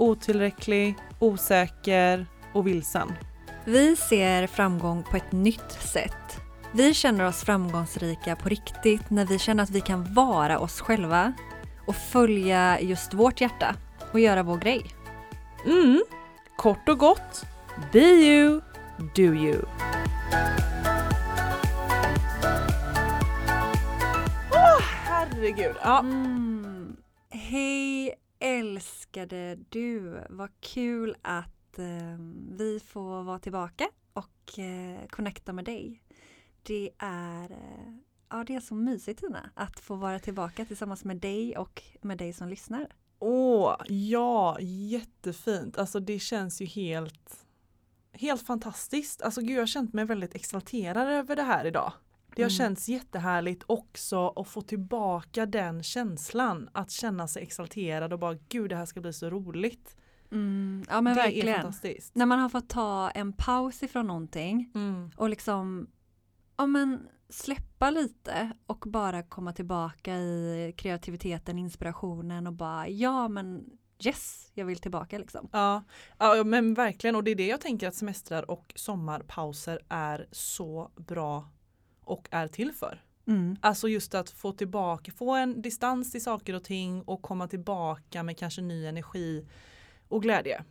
otillräcklig, osäker och vilsen. Vi ser framgång på ett nytt sätt. Vi känner oss framgångsrika på riktigt när vi känner att vi kan vara oss själva och följa just vårt hjärta och göra vår grej. Mm, kort och gott, be you, do you. Åh, oh, herregud. Ja. Mm. Hej älskade du, vad kul att eh, vi får vara tillbaka och eh, connecta med dig. Det är, eh, ja, det är så mysigt Tina, att få vara tillbaka tillsammans med dig och med dig som lyssnar. Åh, ja, jättefint. Alltså det känns ju helt, helt fantastiskt. Alltså gud, jag har känt mig väldigt exalterad över det här idag. Det har mm. känts jättehärligt också att få tillbaka den känslan. Att känna sig exalterad och bara gud det här ska bli så roligt. Mm, ja men det verkligen. När man har fått ta en paus ifrån någonting mm. och liksom ja, men släppa lite och bara komma tillbaka i kreativiteten, inspirationen och bara ja men yes, jag vill tillbaka liksom. Ja, ja men verkligen och det är det jag tänker att semestrar och sommarpauser är så bra och är till för. Mm. Alltså just att få tillbaka, få en distans till saker och ting och komma tillbaka med kanske ny energi och glädje.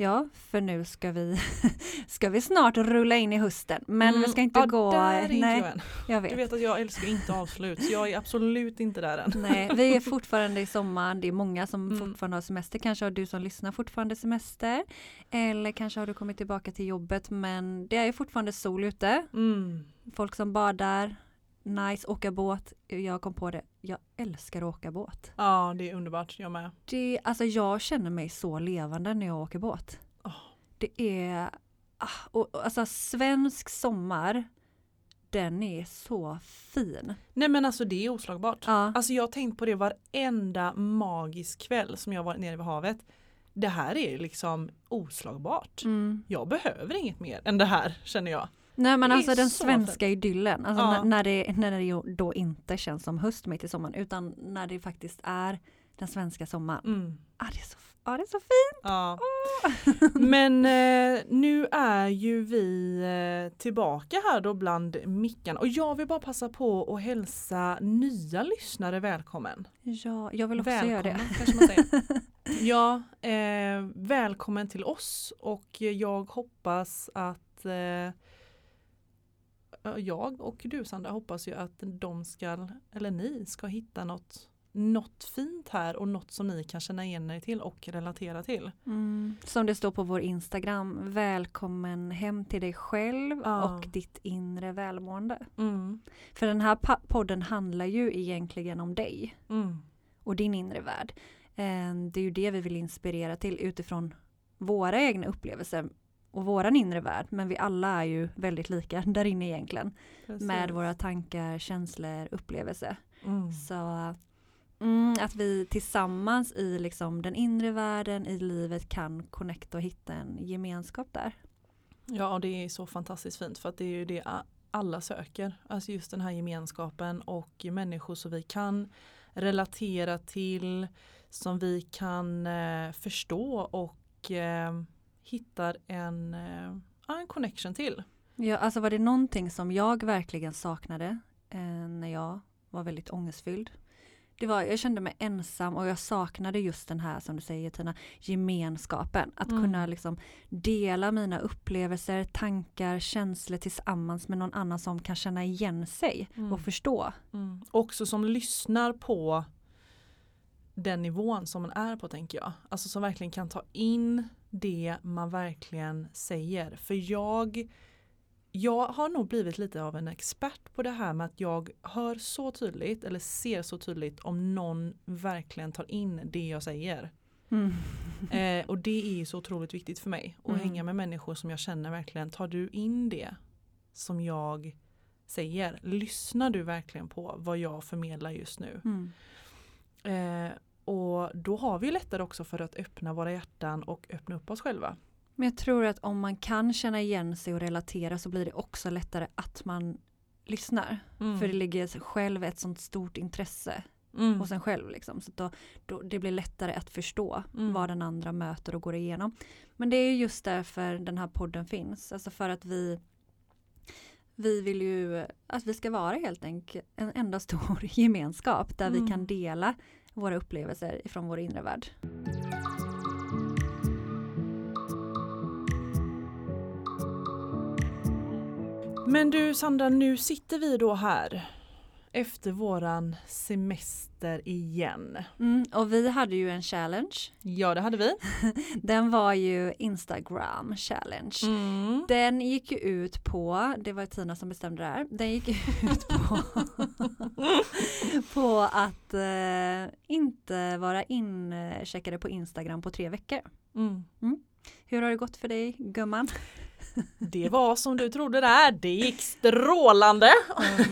Ja, för nu ska vi, ska vi snart rulla in i hösten. Men mm, vi ska inte ja, gå... Där är nej, inte jag vet. Du vet att jag älskar inte avslut, så jag är absolut inte där än. Nej, vi är fortfarande i sommaren. Det är många som mm. fortfarande har semester. Kanske har du som lyssnar fortfarande semester. Eller kanske har du kommit tillbaka till jobbet, men det är fortfarande sol ute. Mm. Folk som badar, nice, åka båt. Jag kom på det, jag älskar att åka båt. Ja, det är underbart, jag med. Det, alltså jag känner mig så levande när jag åker båt. Oh. Det är, ah, och, alltså svensk sommar, den är så fin. Nej men alltså det är oslagbart. Ja. Alltså jag har tänkt på det varenda magisk kväll som jag varit nere vid havet. Det här är liksom oslagbart. Mm. Jag behöver inget mer än det här känner jag. Nej men alltså den svenska fint. idyllen, alltså ja. när, det, när det då inte känns som höst mitt i sommaren utan när det faktiskt är den svenska sommaren. Mm. Ah, det är så, ah, det är så fint! Ja. Oh. men eh, nu är ju vi eh, tillbaka här då bland mickarna och jag vill bara passa på att hälsa nya lyssnare välkommen. Ja, jag vill också välkommen, göra det. Kanske man säger. ja, eh, välkommen till oss och jag hoppas att eh, jag och du Sandra hoppas ju att de ska, eller ni ska hitta något något fint här och något som ni kan känna igen er till och relatera till. Mm. Som det står på vår Instagram, välkommen hem till dig själv ja. och ditt inre välmående. Mm. För den här podden handlar ju egentligen om dig mm. och din inre värld. Eh, det är ju det vi vill inspirera till utifrån våra egna upplevelser och våran inre värld. Men vi alla är ju väldigt lika där inne egentligen. Precis. Med våra tankar, känslor, upplevelser. Mm. Så mm, att vi tillsammans i liksom den inre världen, i livet kan connecta och hitta en gemenskap där. Ja, och det är så fantastiskt fint för att det är ju det alla söker. Alltså just den här gemenskapen och människor som vi kan relatera till, som vi kan eh, förstå och eh, hittar en, eh, en connection till. Ja, alltså var det någonting som jag verkligen saknade eh, när jag var väldigt ångestfylld. Det var, jag kände mig ensam och jag saknade just den här som du säger Tina, gemenskapen. Att mm. kunna liksom dela mina upplevelser, tankar, känslor tillsammans med någon annan som kan känna igen sig mm. och förstå. Mm. Också som lyssnar på den nivån som man är på tänker jag. Alltså som verkligen kan ta in det man verkligen säger. För jag jag har nog blivit lite av en expert på det här med att jag hör så tydligt eller ser så tydligt om någon verkligen tar in det jag säger. Mm. eh, och det är så otroligt viktigt för mig. Att mm. hänga med människor som jag känner verkligen, tar du in det som jag säger? Lyssnar du verkligen på vad jag förmedlar just nu? Mm. Eh, och då har vi lättare också för att öppna våra hjärtan och öppna upp oss själva. Men jag tror att om man kan känna igen sig och relatera så blir det också lättare att man lyssnar. Mm. För det ligger själv ett sånt stort intresse mm. hos en själv. Liksom. Så då, då, det blir lättare att förstå mm. vad den andra möter och går igenom. Men det är just därför den här podden finns. Alltså för att vi vi vill ju att vi ska vara helt enkelt en enda stor gemenskap där vi kan mm. dela våra upplevelser ifrån vår inre värld. Men du Sandra, nu sitter vi då här efter våran semester igen. Mm, och vi hade ju en challenge. Ja det hade vi. Den var ju Instagram challenge. Mm. Den gick ju ut på, det var Tina som bestämde det här, den gick ut på, på att eh, inte vara incheckade på Instagram på tre veckor. Mm. mm. Hur har det gått för dig gumman? Det var som du trodde där, det gick strålande.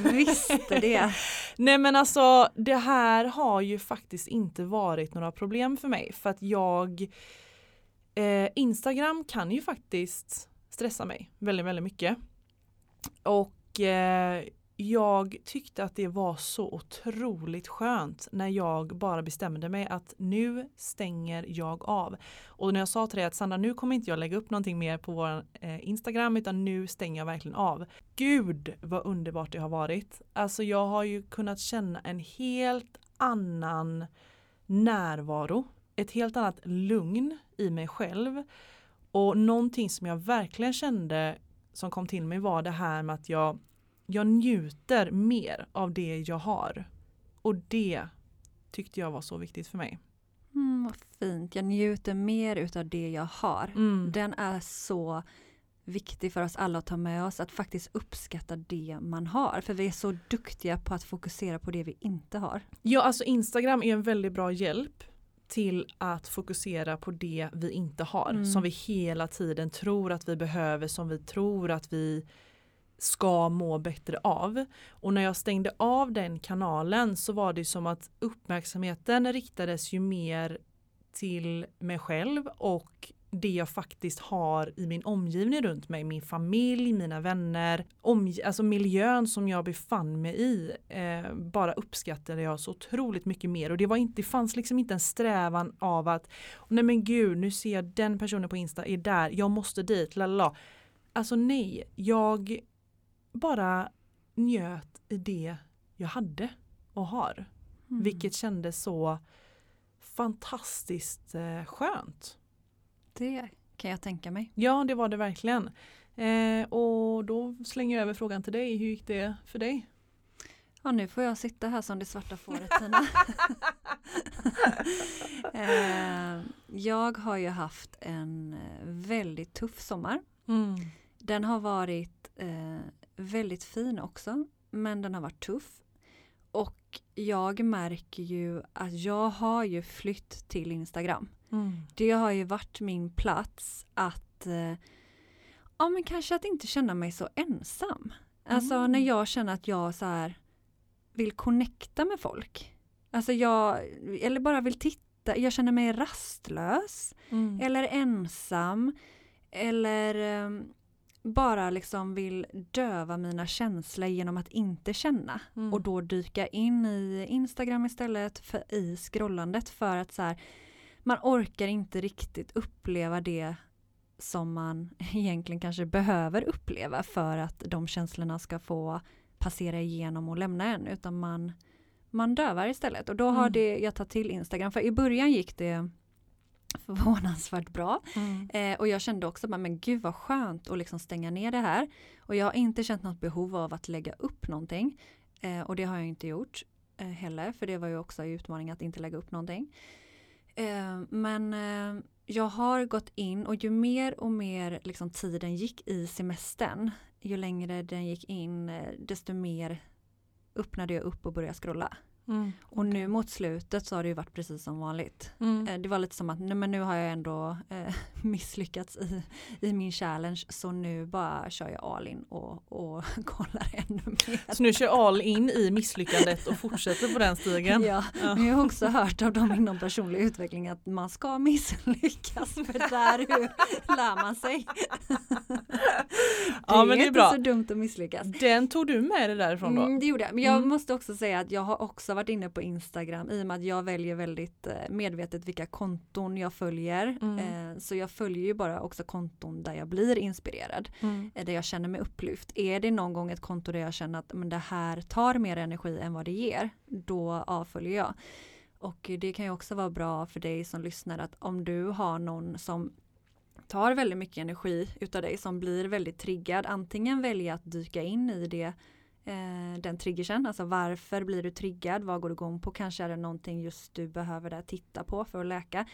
Jag visste det. Nej men alltså det här har ju faktiskt inte varit några problem för mig för att jag eh, Instagram kan ju faktiskt stressa mig väldigt, väldigt mycket. Och eh, jag tyckte att det var så otroligt skönt när jag bara bestämde mig att nu stänger jag av. Och när jag sa till dig att Sandra nu kommer inte jag lägga upp någonting mer på vår eh, Instagram utan nu stänger jag verkligen av. Gud vad underbart det har varit. Alltså jag har ju kunnat känna en helt annan närvaro. Ett helt annat lugn i mig själv. Och någonting som jag verkligen kände som kom till mig var det här med att jag jag njuter mer av det jag har. Och det tyckte jag var så viktigt för mig. Mm, vad fint, jag njuter mer utav det jag har. Mm. Den är så viktig för oss alla att ta med oss, att faktiskt uppskatta det man har. För vi är så duktiga på att fokusera på det vi inte har. Ja, alltså Instagram är en väldigt bra hjälp till att fokusera på det vi inte har. Mm. Som vi hela tiden tror att vi behöver, som vi tror att vi ska må bättre av. Och när jag stängde av den kanalen så var det som att uppmärksamheten riktades ju mer till mig själv och det jag faktiskt har i min omgivning runt mig, min familj, mina vänner, alltså miljön som jag befann mig i, eh, bara uppskattade jag så otroligt mycket mer och det var inte, det fanns liksom inte en strävan av att nej men gud nu ser jag den personen på Insta är där, jag måste dit, lalala. Alltså nej, jag bara njöt i det jag hade och har. Mm. Vilket kändes så fantastiskt eh, skönt. Det kan jag tänka mig. Ja, det var det verkligen. Eh, och då slänger jag över frågan till dig. Hur gick det för dig? Ja, nu får jag sitta här som det svarta fåret Tina. eh, jag har ju haft en eh, väldigt tuff sommar. Mm. Den har varit eh, väldigt fin också, men den har varit tuff. Och jag märker ju att jag har ju flytt till Instagram. Mm. Det har ju varit min plats att eh, ja men kanske att inte känna mig så ensam. Alltså mm. när jag känner att jag så här vill connecta med folk. Alltså jag, eller bara vill titta, jag känner mig rastlös. Mm. Eller ensam. Eller um, bara liksom vill döva mina känslor genom att inte känna mm. och då dyka in i Instagram istället för i scrollandet för att så här, man orkar inte riktigt uppleva det som man egentligen kanske behöver uppleva för att de känslorna ska få passera igenom och lämna en utan man, man dövar istället och då har mm. det, jag tagit till Instagram för i början gick det förvånansvärt bra. Mm. Eh, och jag kände också, men gud vad skönt att liksom stänga ner det här. Och jag har inte känt något behov av att lägga upp någonting. Eh, och det har jag inte gjort eh, heller, för det var ju också en utmaning att inte lägga upp någonting. Eh, men eh, jag har gått in och ju mer och mer liksom, tiden gick i semestern, ju längre den gick in, eh, desto mer öppnade jag upp och började scrolla. Mm. Och nu mot slutet så har det ju varit precis som vanligt. Mm. Eh, det var lite som att nej, men nu har jag ändå eh, misslyckats i, i min challenge så nu bara kör jag all in och, och kollar ännu mer. Så nu kör all in i misslyckandet och fortsätter på den stigen? Ja, ja. men jag har också hört av dem inom personlig utveckling att man ska misslyckas för där lär man sig. Ja, men det är inte bra. så dumt att misslyckas. Den tog du med dig därifrån då? Mm, det gjorde jag, men jag mm. måste också säga att jag har också varit inne på Instagram i och med att jag väljer väldigt eh, medvetet vilka konton jag följer. Mm. Eh, så jag följer ju bara också konton där jag blir inspirerad. Mm. Eh, där jag känner mig upplyft. Är det någon gång ett konto där jag känner att men det här tar mer energi än vad det ger, då avföljer jag. Och det kan ju också vara bra för dig som lyssnar att om du har någon som tar väldigt mycket energi utav dig som blir väldigt triggad, antingen välja att dyka in i det eh, den triggersen, alltså varför blir du triggad, vad går du igång på, kanske är det någonting just du behöver där titta på för att läka.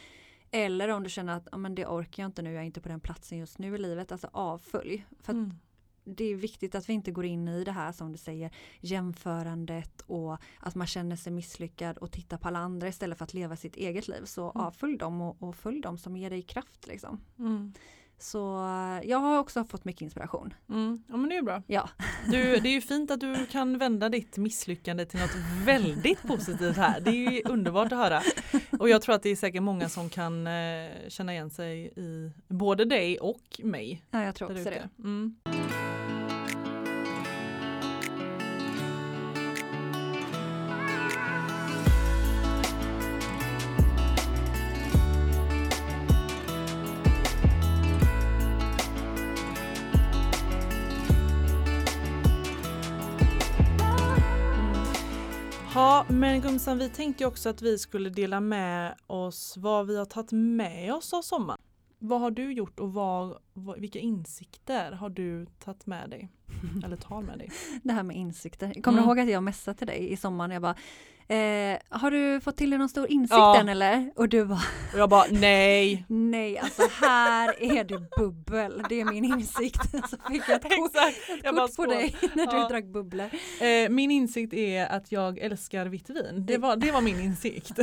Eller om du känner att ah, men det orkar jag inte nu, jag är inte på den platsen just nu i livet, alltså avfölj. För mm. Det är viktigt att vi inte går in i det här som du säger jämförandet och att man känner sig misslyckad och tittar på alla andra istället för att leva sitt eget liv. Så mm. avfölj dem och, och följ dem som ger dig kraft. Liksom. Mm. Så jag har också fått mycket inspiration. Mm. Ja men det är bra. Ja. Du, det är ju fint att du kan vända ditt misslyckande till något väldigt positivt här. Det är ju underbart att höra. Och jag tror att det är säkert många som kan eh, känna igen sig i både dig och mig. Ja jag tror också det. Mm. Gumsan vi tänkte också att vi skulle dela med oss vad vi har tagit med oss av sommaren. Vad har du gjort och vad, vilka insikter har du tagit med dig? Eller tar med dig? Det här med insikter. Kommer mm. du ihåg att jag messade till dig i sommaren? Jag bara, Eh, har du fått till dig någon stor insikt ja. än eller? Och du bara och Jag bara nej. nej alltså här är det bubbel. Det är min insikt. Så fick jag ett kort, ett jag kort på dig när du drack bubblor. Eh, min insikt är att jag älskar vitt vin. Det var, det var min insikt.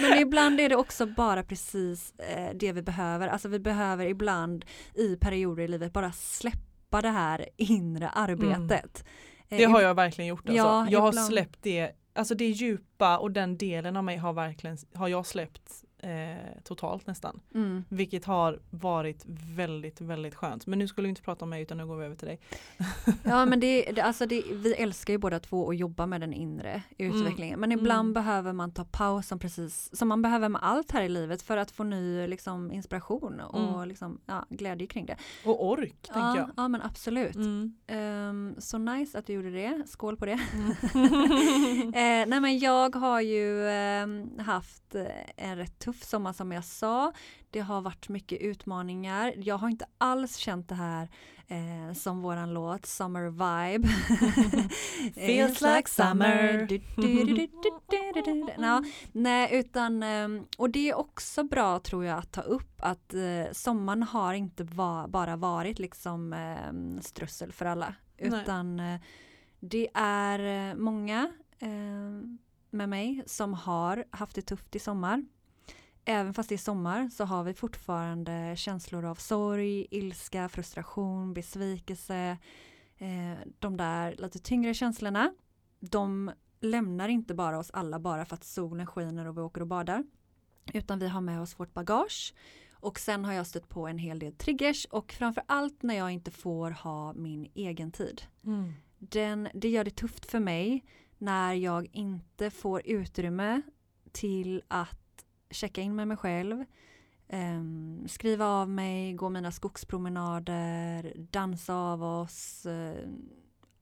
Men ibland är det också bara precis eh, det vi behöver. Alltså vi behöver ibland i perioder i livet bara släppa det här inre arbetet. Mm. Det har jag verkligen gjort. Alltså. Ja, jag ibland... har släppt det alltså det djupa och den delen av mig har verkligen, har jag släppt eh, totalt nästan. Mm. Vilket har varit väldigt, väldigt skönt. Men nu skulle vi inte prata om mig utan nu går vi över till dig. ja men det, det, alltså det, vi älskar ju båda två att jobba med den inre utvecklingen. Mm. Men ibland mm. behöver man ta paus som precis som man behöver med allt här i livet för att få ny liksom, inspiration och mm. liksom, ja, glädje kring det. Och ork ja, tänker jag. Ja men absolut. Um, så nice att du gjorde det. Skål på det. Mm. eh, nej men jag har ju eh, haft en rätt tuff tuff sommar som jag sa. Det har varit mycket utmaningar. Jag har inte alls känt det här eh, som våran låt Summer Vibe. Feels like summer. no, nej, utan, eh, och det är också bra tror jag att ta upp att eh, sommaren har inte va bara varit liksom eh, strössel för alla. Utan eh, det är eh, många eh, med mig som har haft det tufft i sommar även fast det är sommar så har vi fortfarande känslor av sorg, ilska, frustration, besvikelse. Eh, de där lite tyngre känslorna. De lämnar inte bara oss alla bara för att solen skiner och vi åker och badar. Utan vi har med oss vårt bagage. Och sen har jag stött på en hel del triggers och framför allt när jag inte får ha min egen tid. Mm. Den, det gör det tufft för mig när jag inte får utrymme till att checka in med mig själv, um, skriva av mig, gå mina skogspromenader, dansa av oss, uh,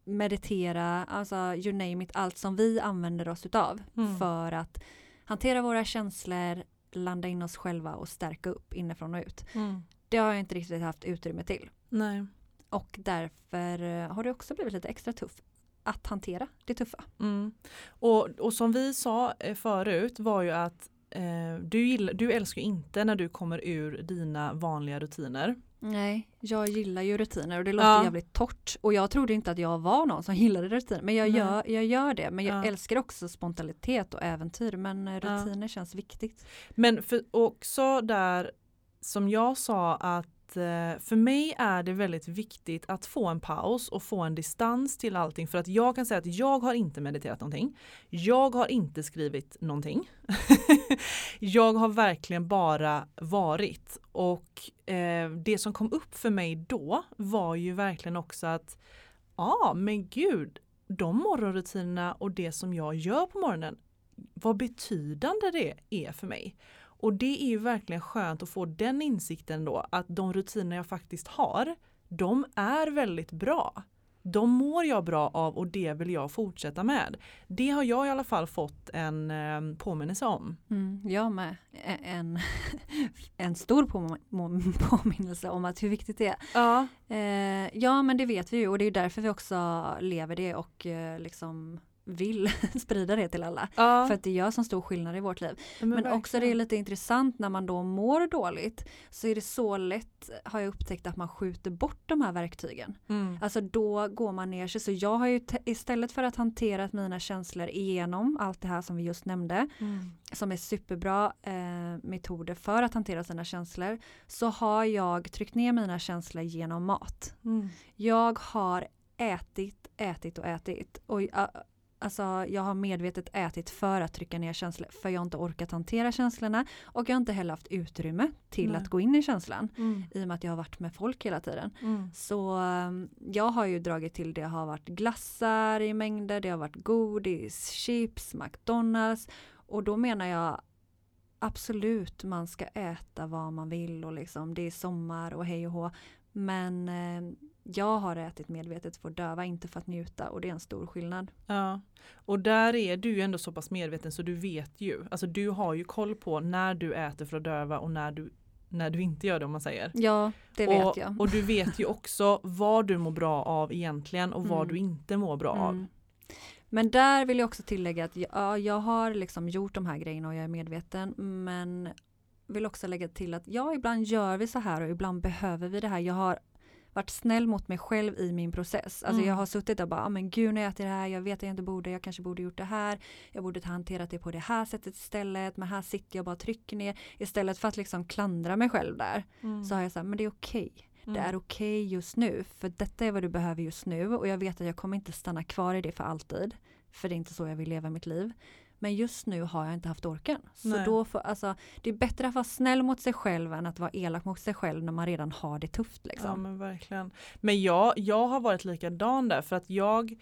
meditera, alltså you name it, allt som vi använder oss utav mm. för att hantera våra känslor, landa in oss själva och stärka upp inifrån och ut. Mm. Det har jag inte riktigt haft utrymme till. Nej. Och därför eh, har det också blivit lite extra tufft att hantera det tuffa. Mm. Och, och som vi sa eh, förut var ju att du, gillar, du älskar inte när du kommer ur dina vanliga rutiner. Nej, jag gillar ju rutiner och det låter ja. jävligt torrt. Och jag trodde inte att jag var någon som gillade rutiner. Men jag, gör, jag gör det. Men jag ja. älskar också spontanitet och äventyr. Men eh, rutiner ja. känns viktigt. Men för, också där som jag sa att Eh, för mig är det väldigt viktigt att få en paus och få en distans till allting för att jag kan säga att jag har inte mediterat någonting. Jag har inte skrivit någonting. jag har verkligen bara varit och eh, det som kom upp för mig då var ju verkligen också att ja ah, men gud de morgonrutinerna och det som jag gör på morgonen vad betydande det är för mig. Och det är ju verkligen skönt att få den insikten då att de rutiner jag faktiskt har, de är väldigt bra. De mår jag bra av och det vill jag fortsätta med. Det har jag i alla fall fått en eh, påminnelse om. Mm, jag med. En, en stor påminnelse om att hur viktigt det är. Ja. Eh, ja men det vet vi ju och det är därför vi också lever det och eh, liksom vill sprida det till alla. Ja. För att det gör så stor skillnad i vårt liv. Men, Men också det är lite intressant när man då mår dåligt så är det så lätt har jag upptäckt att man skjuter bort de här verktygen. Mm. Alltså då går man ner sig. Så jag har ju istället för att hantera mina känslor igenom allt det här som vi just nämnde mm. som är superbra eh, metoder för att hantera sina känslor så har jag tryckt ner mina känslor genom mat. Mm. Jag har ätit, ätit och ätit. Och Alltså jag har medvetet ätit för att trycka ner känslor för jag har inte orkat hantera känslorna och jag har inte heller haft utrymme till Nej. att gå in i känslan mm. i och med att jag har varit med folk hela tiden. Mm. Så um, jag har ju dragit till det har varit glassar i mängder, det har varit godis, chips, McDonalds och då menar jag absolut man ska äta vad man vill och liksom det är sommar och hej och hå men eh, jag har ätit medvetet för att döva, inte för att njuta och det är en stor skillnad. Ja, och där är du ju ändå så pass medveten så du vet ju, alltså du har ju koll på när du äter för att döva och när du när du inte gör det om man säger. Ja, det vet och, jag. Och du vet ju också vad du mår bra av egentligen och vad mm. du inte mår bra mm. av. Men där vill jag också tillägga att ja, jag har liksom gjort de här grejerna och jag är medveten men vill också lägga till att ja, ibland gör vi så här och ibland behöver vi det här. Jag har varit snäll mot mig själv i min process. Alltså mm. jag har suttit och bara, ah, men gud nu äter det här, jag vet att jag inte borde, jag kanske borde gjort det här, jag borde ha hanterat det på det här sättet istället, men här sitter jag bara och trycker ner. Istället för att liksom klandra mig själv där, mm. så har jag sagt, men det är okej. Okay. Mm. Det är okej okay just nu, för detta är vad du behöver just nu och jag vet att jag kommer inte stanna kvar i det för alltid. För det är inte så jag vill leva mitt liv. Men just nu har jag inte haft orken. Så då får, alltså, det är bättre att vara snäll mot sig själv än att vara elak mot sig själv när man redan har det tufft. Liksom. Ja men verkligen. Men jag, jag har varit likadan där för att jag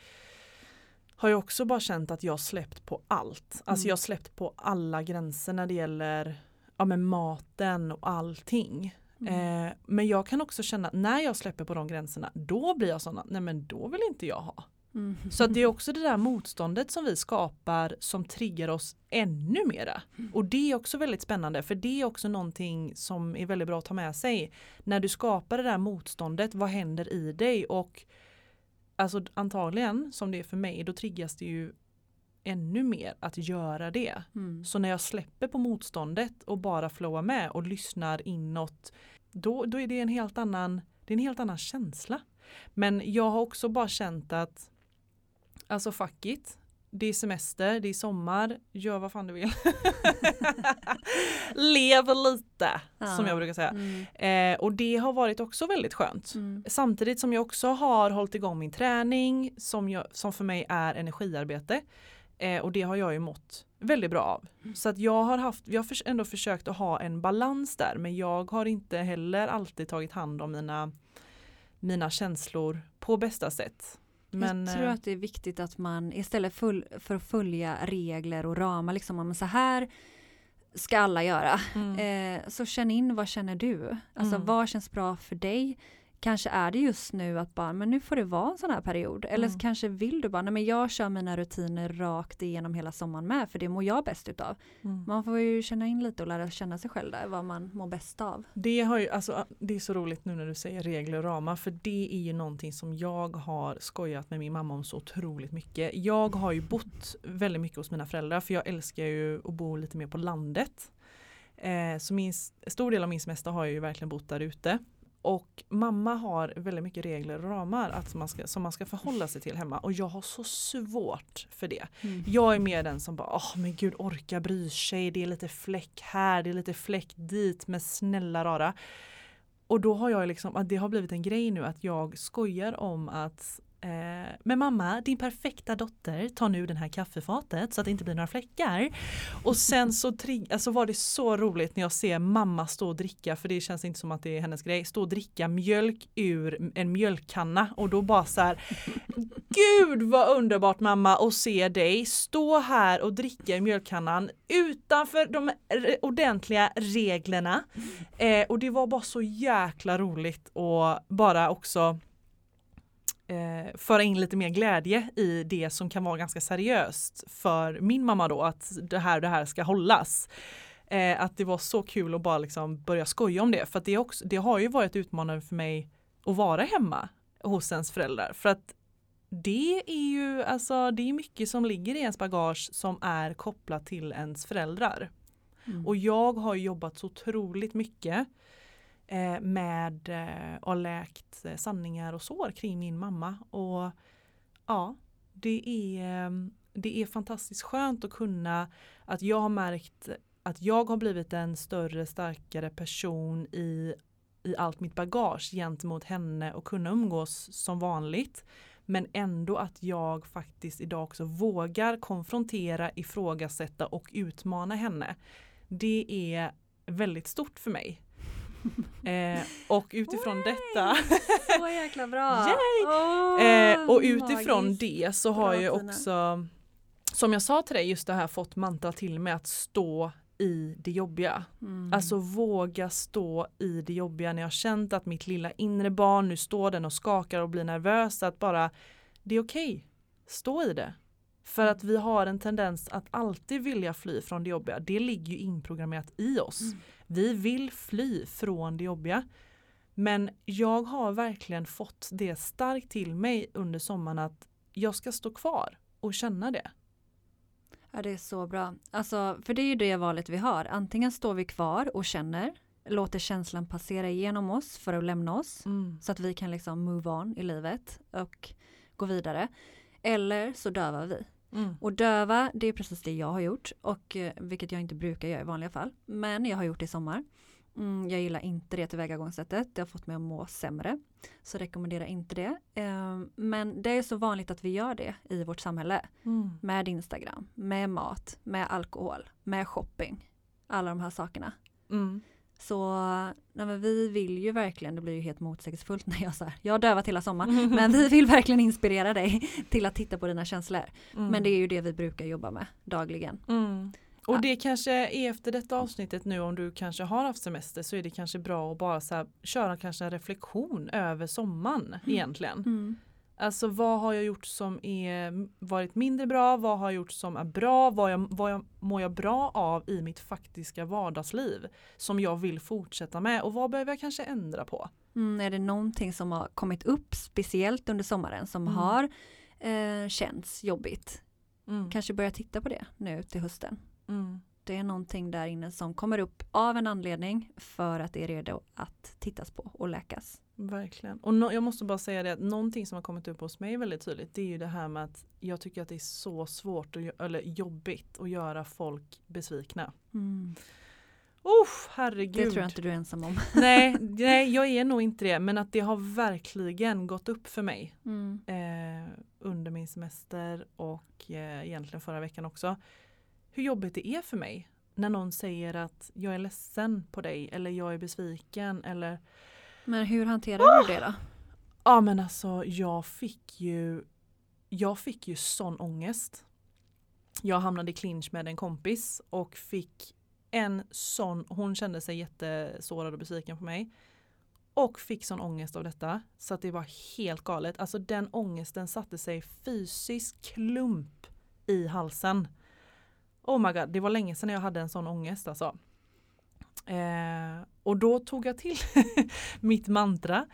har ju också bara känt att jag släppt på allt. Alltså mm. jag har släppt på alla gränser när det gäller ja, med maten och allting. Mm. Eh, men jag kan också känna när jag släpper på de gränserna då blir jag sån nej men då vill inte jag ha. Mm. Så att det är också det där motståndet som vi skapar som triggar oss ännu mera. Mm. Och det är också väldigt spännande för det är också någonting som är väldigt bra att ta med sig. När du skapar det där motståndet, vad händer i dig? Och alltså antagligen som det är för mig, då triggas det ju ännu mer att göra det. Mm. Så när jag släpper på motståndet och bara flowar med och lyssnar inåt, då, då är det en helt annan, det är en helt annan känsla. Men jag har också bara känt att Alltså fuck it. Det är semester, det är sommar, gör vad fan du vill. Lev lite, ja. som jag brukar säga. Mm. Eh, och det har varit också väldigt skönt. Mm. Samtidigt som jag också har hållit igång min träning som, jag, som för mig är energiarbete. Eh, och det har jag ju mått väldigt bra av. Mm. Så att jag har haft, jag har ändå försökt att ha en balans där men jag har inte heller alltid tagit hand om mina, mina känslor på bästa sätt. Men, jag tror eh, att det är viktigt att man istället för att följa regler och ramar, liksom om så här ska alla göra. Mm. Eh, så känn in vad känner du? Alltså mm. vad känns bra för dig? Kanske är det just nu att bara, men nu får det vara en sån här period. Eller mm. kanske vill du bara, nej men jag kör mina rutiner rakt igenom hela sommaren med för det mår jag bäst utav. Mm. Man får ju känna in lite och lära känna sig själv där, vad man mår bäst av. Det, har ju, alltså, det är så roligt nu när du säger regler och ramar för det är ju någonting som jag har skojat med min mamma om så otroligt mycket. Jag har ju bott väldigt mycket hos mina föräldrar för jag älskar ju att bo lite mer på landet. Eh, så min stor del av min semester har jag ju verkligen bott där ute. Och mamma har väldigt mycket regler och ramar att man ska, som man ska förhålla sig till hemma och jag har så svårt för det. Mm. Jag är mer den som bara, åh oh, men gud orka bry sig, det är lite fläck här, det är lite fläck dit, men snälla rara. Och då har jag liksom, att det har blivit en grej nu att jag skojar om att Eh, men mamma, din perfekta dotter tar nu den här kaffefatet så att det inte blir några fläckar. Och sen så alltså var det så roligt när jag ser mamma stå och dricka, för det känns inte som att det är hennes grej, stå och dricka mjölk ur en mjölkkanna och då bara så här Gud vad underbart mamma att se dig stå här och dricka i mjölkkannan utanför de ordentliga reglerna. Eh, och det var bara så jäkla roligt och bara också eh, föra in lite mer glädje i det som kan vara ganska seriöst för min mamma då att det här det här ska hållas. Eh, att det var så kul att bara liksom börja skoja om det för det, också, det har ju varit utmanande för mig att vara hemma hos ens föräldrar för att det är ju alltså det är mycket som ligger i ens bagage som är kopplat till ens föräldrar. Mm. Och jag har jobbat så otroligt mycket Eh, med eh, och läkt eh, sanningar och sår kring min mamma. Och ja, det är, eh, det är fantastiskt skönt att kunna, att jag har märkt att jag har blivit en större, starkare person i, i allt mitt bagage gentemot henne och kunna umgås som vanligt. Men ändå att jag faktiskt idag också vågar konfrontera, ifrågasätta och utmana henne. Det är väldigt stort för mig. Eh, och utifrån Way! detta Så jäkla bra! Oh, eh, och utifrån magiskt. det så har jag också Som jag sa till dig just det här fått mantra till mig att stå i det jobbiga. Mm. Alltså våga stå i det jobbiga när jag känt att mitt lilla inre barn nu står den och skakar och blir nervös. Att bara det är okej, okay. stå i det. För att vi har en tendens att alltid vilja fly från det jobbiga. Det ligger ju inprogrammerat i oss. Mm. Vi vill fly från det jobbiga. Men jag har verkligen fått det starkt till mig under sommaren att jag ska stå kvar och känna det. Ja det är så bra. Alltså, för det är ju det valet vi har. Antingen står vi kvar och känner, låter känslan passera igenom oss för att lämna oss. Mm. Så att vi kan liksom move on i livet och gå vidare. Eller så dövar vi. Mm. Och döva, det är precis det jag har gjort och eh, vilket jag inte brukar göra i vanliga fall. Men jag har gjort det i sommar. Mm, jag gillar inte det tillvägagångssättet. Det har fått mig att må sämre. Så rekommenderar inte det. Eh, men det är så vanligt att vi gör det i vårt samhälle. Mm. Med Instagram, med mat, med alkohol, med shopping. Alla de här sakerna. Mm. Så nej, vi vill ju verkligen, det blir ju helt motsägelsefullt när jag säger jag har dövat hela sommaren, men vi vill verkligen inspirera dig till att titta på dina känslor. Mm. Men det är ju det vi brukar jobba med dagligen. Mm. Och ja. det kanske är efter detta avsnittet nu om du kanske har haft semester så är det kanske bra att bara så här, köra kanske en reflektion över sommaren mm. egentligen. Alltså vad har jag gjort som är varit mindre bra? Vad har jag gjort som är bra? Vad, jag, vad jag, mår jag bra av i mitt faktiska vardagsliv? Som jag vill fortsätta med och vad behöver jag kanske ändra på? Mm, är det någonting som har kommit upp speciellt under sommaren som mm. har eh, känts jobbigt? Mm. Kanske börja titta på det nu till hösten. Mm. Det är någonting där inne som kommer upp av en anledning för att det är redo att tittas på och läkas. Verkligen. Och no jag måste bara säga det att någonting som har kommit upp hos mig väldigt tydligt det är ju det här med att jag tycker att det är så svårt och, eller jobbigt att göra folk besvikna. Mm. Oh, herregud. Det tror jag inte du är ensam om. nej, nej, jag är nog inte det. Men att det har verkligen gått upp för mig mm. eh, under min semester och eh, egentligen förra veckan också. Hur jobbigt det är för mig när någon säger att jag är ledsen på dig eller jag är besviken eller men hur hanterar oh! du det då? Ja men alltså jag fick ju Jag fick ju sån ångest. Jag hamnade i clinch med en kompis och fick en sån, hon kände sig jättesårad och besviken på mig. Och fick sån ångest av detta så att det var helt galet. Alltså den ångesten satte sig fysisk klump i halsen. Oh my god, det var länge sedan jag hade en sån ångest alltså. Eh, och då tog jag till mitt mantra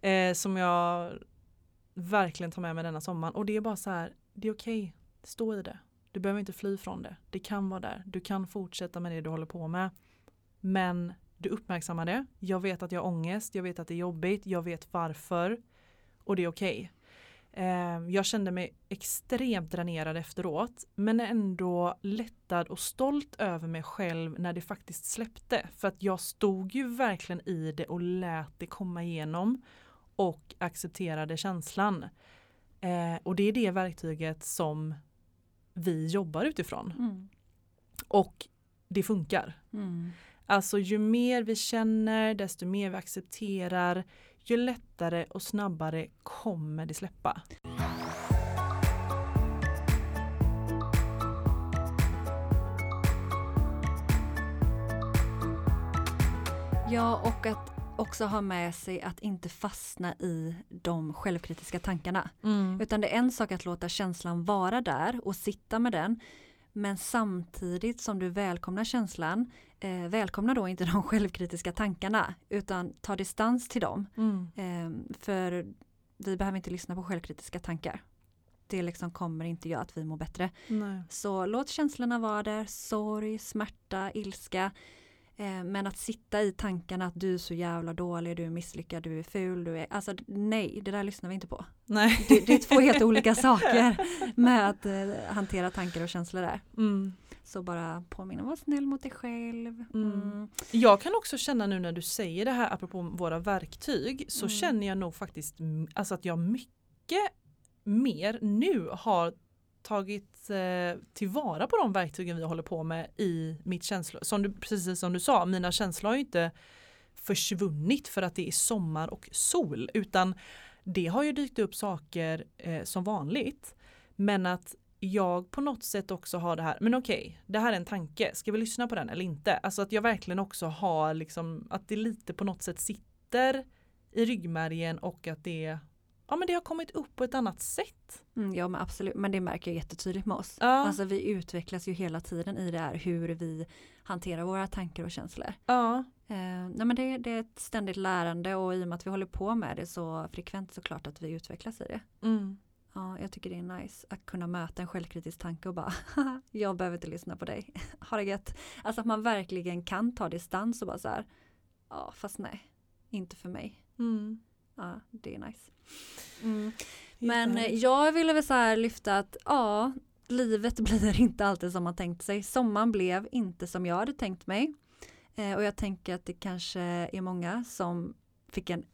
eh, som jag verkligen tar med mig denna sommaren och det är bara så här, det är okej, okay. stå i det. Du behöver inte fly från det. Det kan vara där. Du kan fortsätta med det du håller på med. Men du uppmärksammar det. Jag vet att jag har ångest, jag vet att det är jobbigt, jag vet varför och det är okej. Okay. Eh, jag kände mig extremt dränerad efteråt men ändå lättad och stolt över mig själv när det faktiskt släppte. För att jag stod ju verkligen i det och lät det komma igenom och accepterade känslan. Eh, och det är det verktyget som vi jobbar utifrån. Mm. Och det funkar. Mm. Alltså ju mer vi känner, desto mer vi accepterar, ju lättare och snabbare kommer det släppa. Ja, och att också ha med sig att inte fastna i de självkritiska tankarna. Mm. Utan det är en sak att låta känslan vara där och sitta med den. Men samtidigt som du välkomnar känslan, eh, välkomna då inte de självkritiska tankarna utan ta distans till dem. Mm. Eh, för vi behöver inte lyssna på självkritiska tankar. Det liksom kommer inte göra att vi mår bättre. Nej. Så låt känslorna vara där, sorg, smärta, ilska. Eh, men att sitta i tankarna att du är så jävla dålig, du är misslyckad, du är ful, du är, alltså nej, det där lyssnar vi inte på. Nej. Det, det är två helt olika saker med att eh, hantera tankar och känslor där. Mm. Så bara påminna, var snäll mot dig själv. Mm. Mm. Jag kan också känna nu när du säger det här apropå våra verktyg så mm. känner jag nog faktiskt alltså att jag mycket mer nu har tagit eh, tillvara på de verktygen vi håller på med i mitt känslor. Som du, precis som du sa, mina känslor har ju inte försvunnit för att det är sommar och sol utan det har ju dykt upp saker eh, som vanligt. Men att jag på något sätt också har det här, men okej, okay, det här är en tanke, ska vi lyssna på den eller inte? Alltså att jag verkligen också har liksom, att det lite på något sätt sitter i ryggmärgen och att det ja men det har kommit upp på ett annat sätt. Mm, ja men absolut, men det märker jag jättetydligt med oss. Ja. Alltså vi utvecklas ju hela tiden i det här hur vi hanterar våra tankar och känslor. Ja. Eh, nej men det, det, är ett ständigt lärande och i och med att vi håller på med det så frekvent så klart att vi utvecklas i det. Mm. Ja, jag tycker det är nice att kunna möta en självkritisk tanke och bara jag behöver inte lyssna på dig. ha det gött. Alltså att man verkligen kan ta distans och bara så här ja fast nej, inte för mig. Mm. Ja, det är nice. Mm. Men jag ville väl så här lyfta att ja, livet blir inte alltid som man tänkt sig. Sommaren blev inte som jag hade tänkt mig. Eh, och jag tänker att det kanske är många som fick en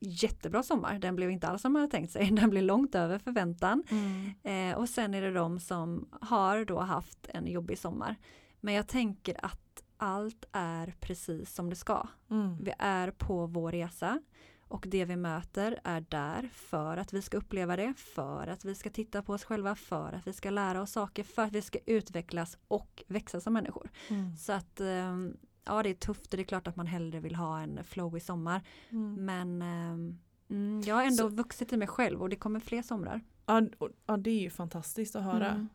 jättebra sommar. Den blev inte alls som man hade tänkt sig. Den blev långt över förväntan. Mm. Eh, och sen är det de som har då haft en jobbig sommar. Men jag tänker att allt är precis som det ska. Mm. Vi är på vår resa. Och det vi möter är där för att vi ska uppleva det, för att vi ska titta på oss själva, för att vi ska lära oss saker, för att vi ska utvecklas och växa som människor. Mm. Så att ehm, ja, det är tufft och det är klart att man hellre vill ha en flow i sommar. Mm. Men ehm, mm, jag har ändå Så. vuxit i mig själv och det kommer fler somrar. Ja, ja det är ju fantastiskt att höra. Mm.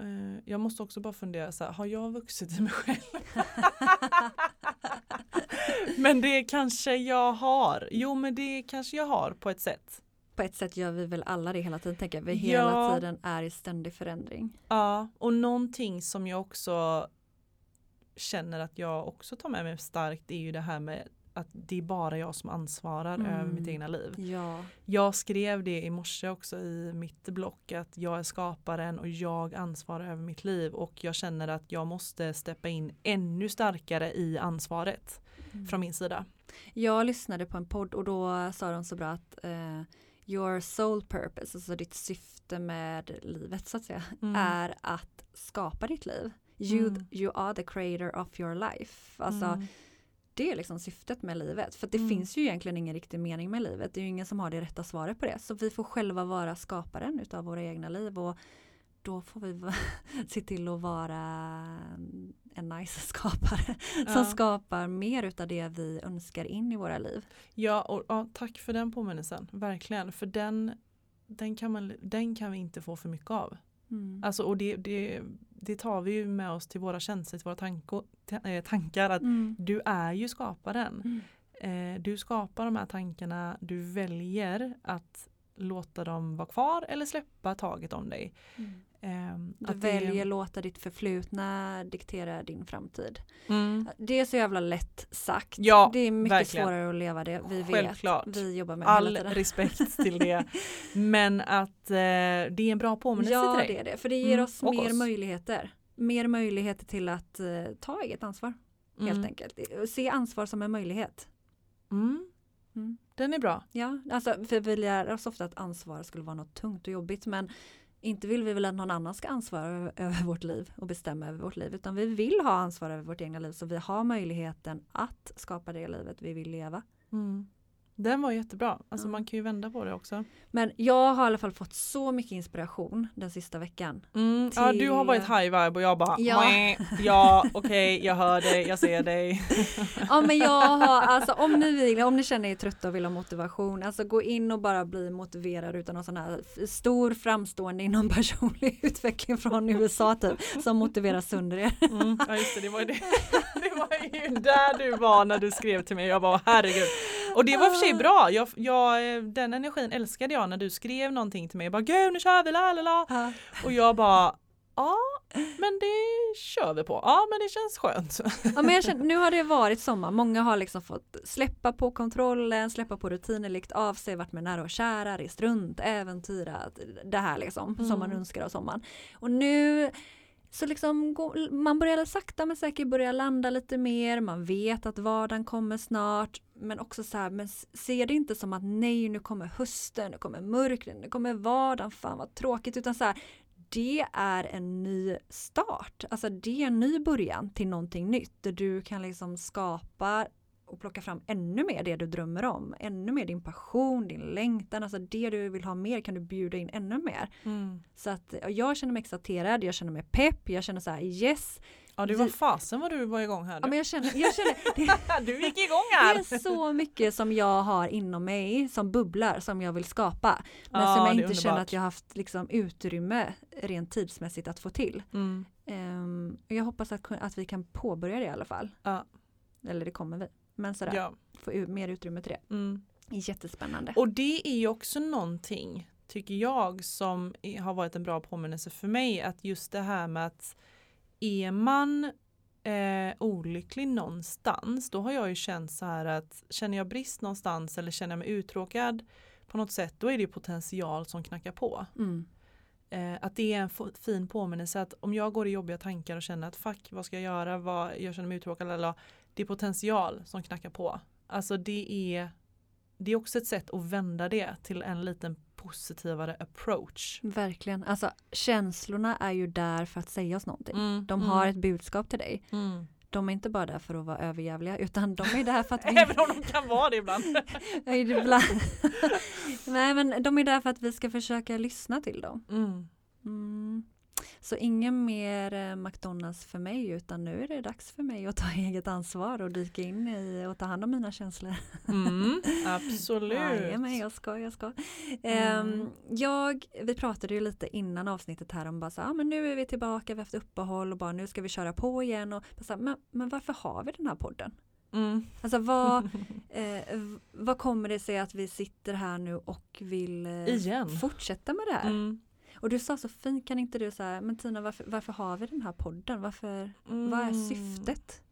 Eh, jag måste också bara fundera, så här, har jag vuxit i mig själv? men det kanske jag har. Jo men det kanske jag har på ett sätt. På ett sätt gör vi väl alla det hela tiden, tänker vi hela ja. tiden är i ständig förändring. Ja, och någonting som jag också känner att jag också tar med mig starkt är ju det här med att det är bara jag som ansvarar mm. över mitt egna liv. Ja. Jag skrev det i morse också i mitt block att jag är skaparen och jag ansvarar över mitt liv och jag känner att jag måste steppa in ännu starkare i ansvaret mm. från min sida. Jag lyssnade på en podd och då sa de så bra att uh, your soul purpose, alltså ditt syfte med livet så att säga, mm. är att skapa ditt liv. You, mm. you are the creator of your life. Alltså mm det är liksom syftet med livet. För det mm. finns ju egentligen ingen riktig mening med livet. Det är ju ingen som har det rätta svaret på det. Så vi får själva vara skaparen utav våra egna liv. Och då får vi se till att vara en nice skapare. Ja. Som skapar mer utav det vi önskar in i våra liv. Ja, och, ja tack för den påminnelsen. Verkligen. För den, den, kan man, den kan vi inte få för mycket av. Mm. Alltså, och det, det, det tar vi ju med oss till våra känslor, till våra tanko, eh, tankar att mm. du är ju skaparen. Mm. Eh, du skapar de här tankarna, du väljer att låta dem vara kvar eller släppa taget om dig. Mm. Um, du väljer det... låta ditt förflutna diktera din framtid. Mm. Det är så jävla lätt sagt. Ja, det är mycket verkligen. svårare att leva det. Vi Självklart. vet. Vi jobbar med All respekt till det. Men att eh, det är en bra påminnelse ja, till dig. Ja, det är det. För det ger mm. oss mer oss. möjligheter. Mer möjligheter till att eh, ta eget ansvar. Helt mm. enkelt. Se ansvar som en möjlighet. Mm. Mm. Den är bra. Ja, alltså för vi lär oss ofta att ansvar skulle vara något tungt och jobbigt men inte vill vi väl att någon annan ska ansvara över vårt liv och bestämma över vårt liv utan vi vill ha ansvar över vårt egna liv så vi har möjligheten att skapa det livet vi vill leva. Mm. Den var jättebra. Alltså ja. man kan ju vända på det också. Men jag har i alla fall fått så mycket inspiration den sista veckan. Mm, till... Ja du har varit high vibe och jag bara ja, ja okej okay, jag hör dig, jag ser dig. ja men jag har alltså om ni vill, om ni känner er trötta och vill ha motivation, alltså gå in och bara bli motiverad utan någon sån här stor framstående inom personlig utveckling från USA typ som motiverar sönder er. Mm, ja just det, det var, det, det var ju där du var när du skrev till mig, jag bara herregud. Och det var för sig bra. Jag, jag, den energin älskade jag när du skrev någonting till mig. Jag bara gud nu kör vi la la la. Och jag bara ja men det kör vi på. Ja men det känns skönt. Ja, men jag känner, nu har det varit sommar. Många har liksom fått släppa på kontrollen, släppa på rutiner, likt av sig, varit med nära och kära, rest runt, äventyrat. Det här liksom mm. som man önskar av sommaren. Och nu så liksom man börjar sakta men säkert börja landa lite mer, man vet att vardagen kommer snart, men också så här, men ser det inte som att nej, nu kommer hösten, nu kommer mörkret, nu kommer vardagen, fan vad tråkigt, utan så här, det är en ny start, alltså det är en ny början till någonting nytt där du kan liksom skapa och plocka fram ännu mer det du drömmer om. Ännu mer din passion, din längtan, alltså det du vill ha mer kan du bjuda in ännu mer. Mm. Så att jag känner mig exalterad, jag känner mig pepp, jag känner så här yes. Ja du var fasen vad du var igång här. Ja, men jag känner, jag känner du gick igång här. Det är så mycket som jag har inom mig som bubblar som jag vill skapa. Men ja, som jag inte känner att jag haft liksom, utrymme rent tidsmässigt att få till. Mm. Um, jag hoppas att, att vi kan påbörja det i alla fall. Ja. Eller det kommer vi. Men sådär, ja. få mer utrymme till det. Mm. Jättespännande. Och det är ju också någonting, tycker jag, som har varit en bra påminnelse för mig. Att just det här med att är man eh, olycklig någonstans, då har jag ju känt så här att känner jag brist någonstans eller känner jag mig uttråkad på något sätt, då är det potential som knackar på. Mm. Eh, att det är en fin påminnelse att om jag går i jobbiga tankar och känner att fuck, vad ska jag göra, vad, jag känner mig uttråkad, eller, det är potential som knackar på. Alltså det är, det är också ett sätt att vända det till en liten positivare approach. Verkligen, alltså känslorna är ju där för att säga oss någonting. Mm, de har mm. ett budskap till dig. Mm. De är inte bara där för att vara överjävliga utan de är där för att vi... Även om de kan vara det ibland. ibland. Nej men de är där för att vi ska försöka lyssna till dem. Mm. Mm. Så ingen mer eh, McDonalds för mig utan nu är det dags för mig att ta eget ansvar och dyka in i och ta hand om mina känslor. Mm, absolut. men jag ska, jag ska. Mm. Um, jag, vi pratade ju lite innan avsnittet här om bara så, ah, men nu är vi tillbaka, vi har haft uppehåll och bara nu ska vi köra på igen och så, men, men varför har vi den här podden? Mm. Alltså vad, eh, vad kommer det sig att vi sitter här nu och vill eh, fortsätta med det här? Mm. Och du sa så fint, kan inte du säga, men Tina varför, varför har vi den här podden? Varför, mm. Vad är mm. syftet?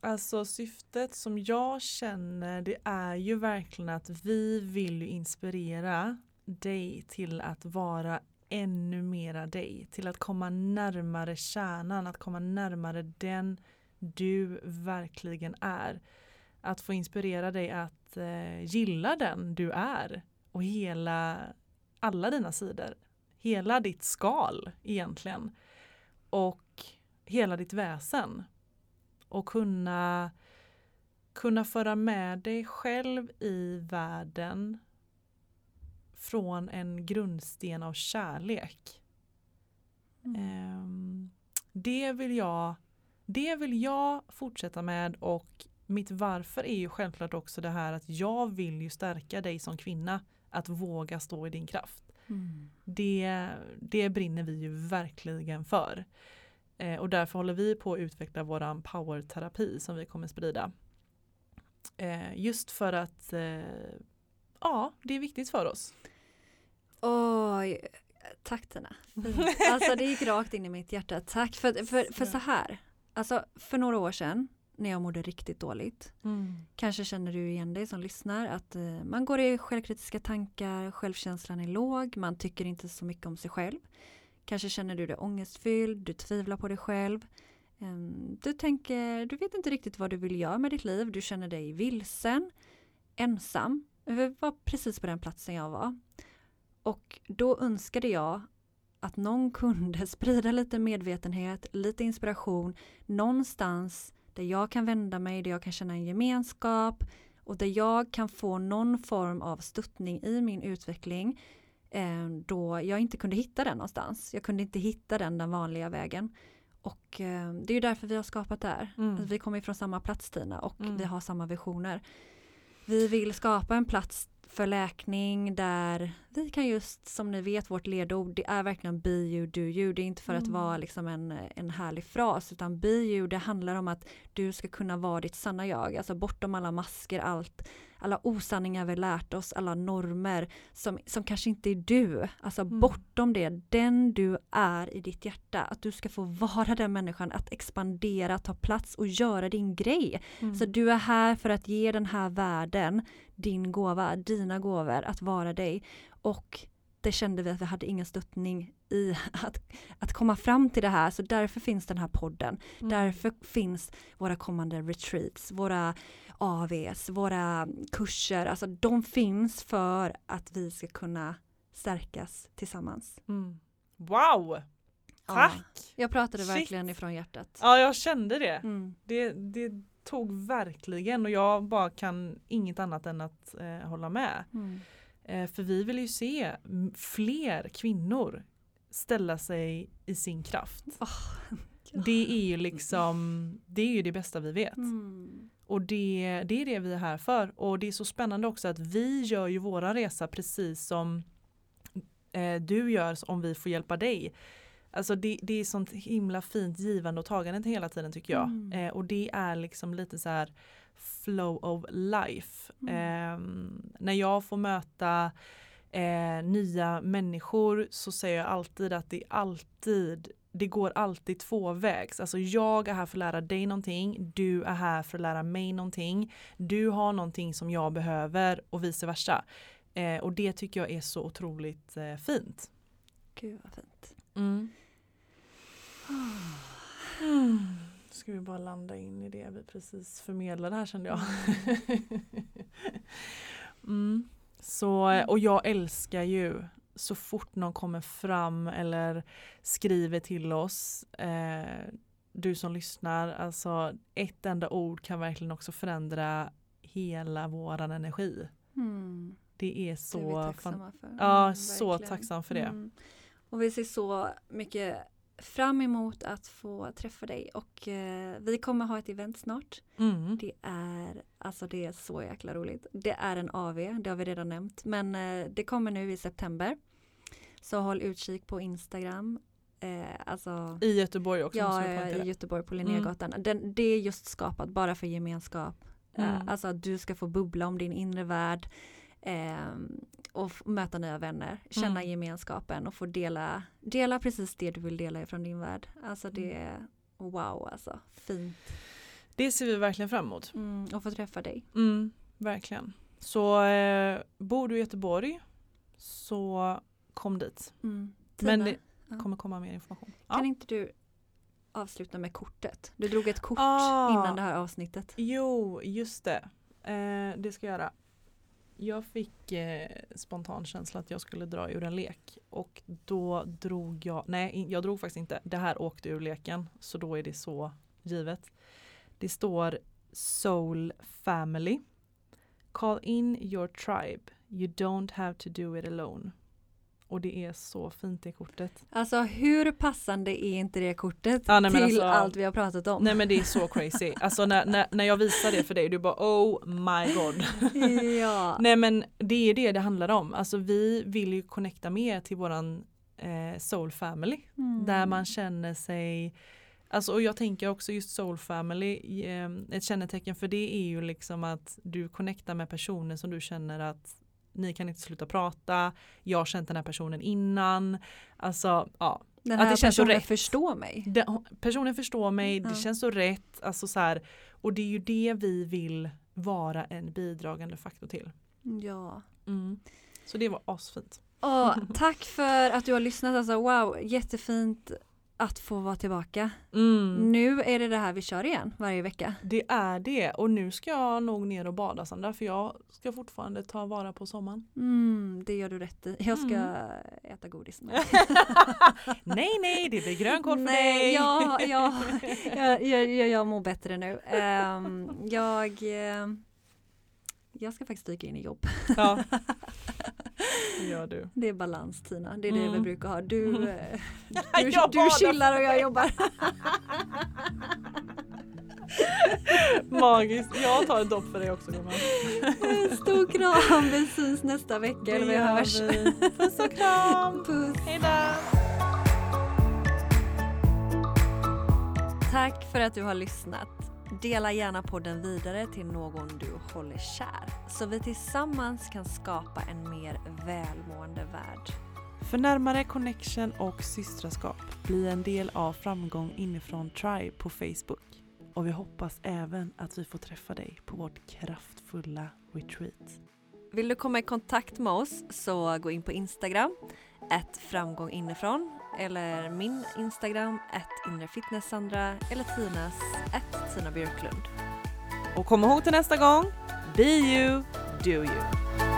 Alltså syftet som jag känner det är ju verkligen att vi vill inspirera dig till att vara ännu mera dig, till att komma närmare kärnan, att komma närmare den du verkligen är. Att få inspirera dig att eh, gilla den du är och hela alla dina sidor hela ditt skal egentligen. Och hela ditt väsen. Och kunna, kunna föra med dig själv i världen från en grundsten av kärlek. Mm. Ehm, det, vill jag, det vill jag fortsätta med och mitt varför är ju självklart också det här att jag vill ju stärka dig som kvinna att våga stå i din kraft. Mm. Det, det brinner vi ju verkligen för. Eh, och därför håller vi på att utveckla våran powerterapi som vi kommer sprida. Eh, just för att eh, ja, det är viktigt för oss. Oh, Tack Tina. Alltså det gick rakt in i mitt hjärta. Tack för, för, för så här. Alltså för några år sedan när jag mådde riktigt dåligt. Mm. Kanske känner du igen dig som lyssnar att uh, man går i självkritiska tankar, självkänslan är låg, man tycker inte så mycket om sig själv. Kanske känner du dig ångestfylld, du tvivlar på dig själv. Um, du tänker, du vet inte riktigt vad du vill göra med ditt liv, du känner dig vilsen, ensam. Det var precis på den platsen jag var. Och då önskade jag att någon kunde sprida lite medvetenhet, lite inspiration någonstans där jag kan vända mig, där jag kan känna en gemenskap och där jag kan få någon form av stöttning i min utveckling eh, då jag inte kunde hitta den någonstans. Jag kunde inte hitta den den vanliga vägen. Och eh, det är därför vi har skapat det här. Mm. Vi kommer från samma plats Tina och mm. vi har samma visioner. Vi vill skapa en plats för läkning där vi kan just som ni vet vårt ledord det är verkligen be you do you. Det är inte för mm. att vara liksom en, en härlig fras utan be you det handlar om att du ska kunna vara ditt sanna jag. Alltså bortom alla masker allt alla osanningar vi lärt oss, alla normer som, som kanske inte är du. Alltså mm. bortom det, den du är i ditt hjärta. Att du ska få vara den människan, att expandera, ta plats och göra din grej. Mm. Så du är här för att ge den här världen din gåva, dina gåvor, att vara dig. Och det kände vi att vi hade ingen stöttning i att, att komma fram till det här. Så därför finns den här podden. Mm. Därför finns våra kommande retreats, våra AVs, våra kurser. Alltså de finns för att vi ska kunna stärkas tillsammans. Mm. Wow! Tack! Ja, jag pratade Shit. verkligen ifrån hjärtat. Ja, jag kände det. Mm. det. Det tog verkligen och jag bara kan inget annat än att eh, hålla med. Mm. Eh, för vi vill ju se fler kvinnor ställa sig i sin kraft. Oh, det är ju liksom, det är ju det bästa vi vet. Mm. Och det, det är det vi är här för. Och det är så spännande också att vi gör ju våra resa precis som eh, du gör om vi får hjälpa dig. Alltså det, det är sånt himla fint givande och tagande hela tiden tycker jag. Mm. Eh, och det är liksom lite så här flow of life. Mm. Eh, när jag får möta eh, nya människor så säger jag alltid att det alltid det går alltid tvåvägs. Alltså jag är här för att lära dig någonting, du är här för att lära mig någonting. Du har någonting som jag behöver och vice versa. Eh, och det tycker jag är så otroligt eh, fint. Gud vad fint. Mm. Mm. Ska vi bara landa in i det vi precis förmedlade här kände jag. mm. Så, och jag älskar ju så fort någon kommer fram eller skriver till oss, eh, du som lyssnar, alltså ett enda ord kan verkligen också förändra hela våran energi. Mm. Det är så, det är tacksamma för. ja, mm, så tacksam för det. Mm. Och vi ser så mycket fram emot att få träffa dig och eh, vi kommer ha ett event snart. Mm. Det är alltså det är så jäkla roligt. Det är en AV, det har vi redan nämnt, men eh, det kommer nu i september. Så håll utkik på Instagram. Eh, alltså, I Göteborg också? Ja, i Göteborg på Linnégatan. Mm. Den, det är just skapat bara för gemenskap. Eh, mm. Alltså att du ska få bubbla om din inre värld. Eh, och möta nya vänner, känna mm. gemenskapen och få dela, dela precis det du vill dela ifrån din värld. Alltså det mm. är wow alltså, fint. Det ser vi verkligen fram emot. Mm, och få träffa dig. Mm, verkligen. Så eh, bor du i Göteborg så kom dit. Mm. Men det kommer komma mer information. Kan ja. inte du avsluta med kortet? Du drog ett kort ah, innan det här avsnittet. Jo, just det. Eh, det ska jag göra. Jag fick eh, spontan känsla att jag skulle dra ur en lek och då drog jag, nej jag drog faktiskt inte, det här åkte ur leken så då är det så givet. Det står Soul Family. Call in your tribe. You don't have to do it alone. Och det är så fint det kortet. Alltså hur passande är inte det kortet ja, nej, till alltså, allt vi har pratat om? Nej men det är så crazy. Alltså när, när, när jag visar det för dig, du bara oh my god. ja. Nej men det är det det handlar om. Alltså vi vill ju connecta mer till våran eh, soul family. Mm. Där man känner sig Alltså, och jag tänker också just soul family, eh, ett kännetecken för det är ju liksom att du connectar med personer som du känner att ni kan inte sluta prata, jag har känt den här personen innan. Alltså ja. Den här att det känns personen rätt. förstår mig. Den, personen förstår mig, mm. det känns så rätt. Alltså så här, och det är ju det vi vill vara en bidragande faktor till. Ja. Mm. Så det var asfint. Oh, tack för att du har lyssnat. Alltså, wow, jättefint att få vara tillbaka. Mm. Nu är det det här vi kör igen varje vecka. Det är det och nu ska jag nog ner och bada Sandra för jag ska fortfarande ta vara på sommaren. Mm, det gör du rätt i. Jag ska mm. äta godis. nej nej det blir grönkål för nej, dig. Ja, ja, jag, jag, jag, jag mår bättre nu. Um, jag, uh, jag ska faktiskt dyka in i jobb. Ja. Det gör du. Det är balans Tina, det är mm. det vi brukar ha. Du, mm. du, du, du chillar och jag jobbar. Magiskt. Jag tar ett dopp för dig också gumman. Stor kram. Vi syns nästa vecka. Det eller vi hörs. Vi. Puss och kram. Puss. Hejdå. Tack för att du har lyssnat. Dela gärna podden vidare till någon du håller kär så vi tillsammans kan skapa en mer välmående värld. För närmare connection och systraskap, bli en del av Framgång inifrån Tribe på Facebook. Och vi hoppas även att vi får träffa dig på vårt kraftfulla retreat. Vill du komma i kontakt med oss så gå in på Instagram, ett framgång inifrån eller min Instagram, inrefitnesssandra eller Tinas, Tina Björklund. Och kom ihåg till nästa gång, be you, do you.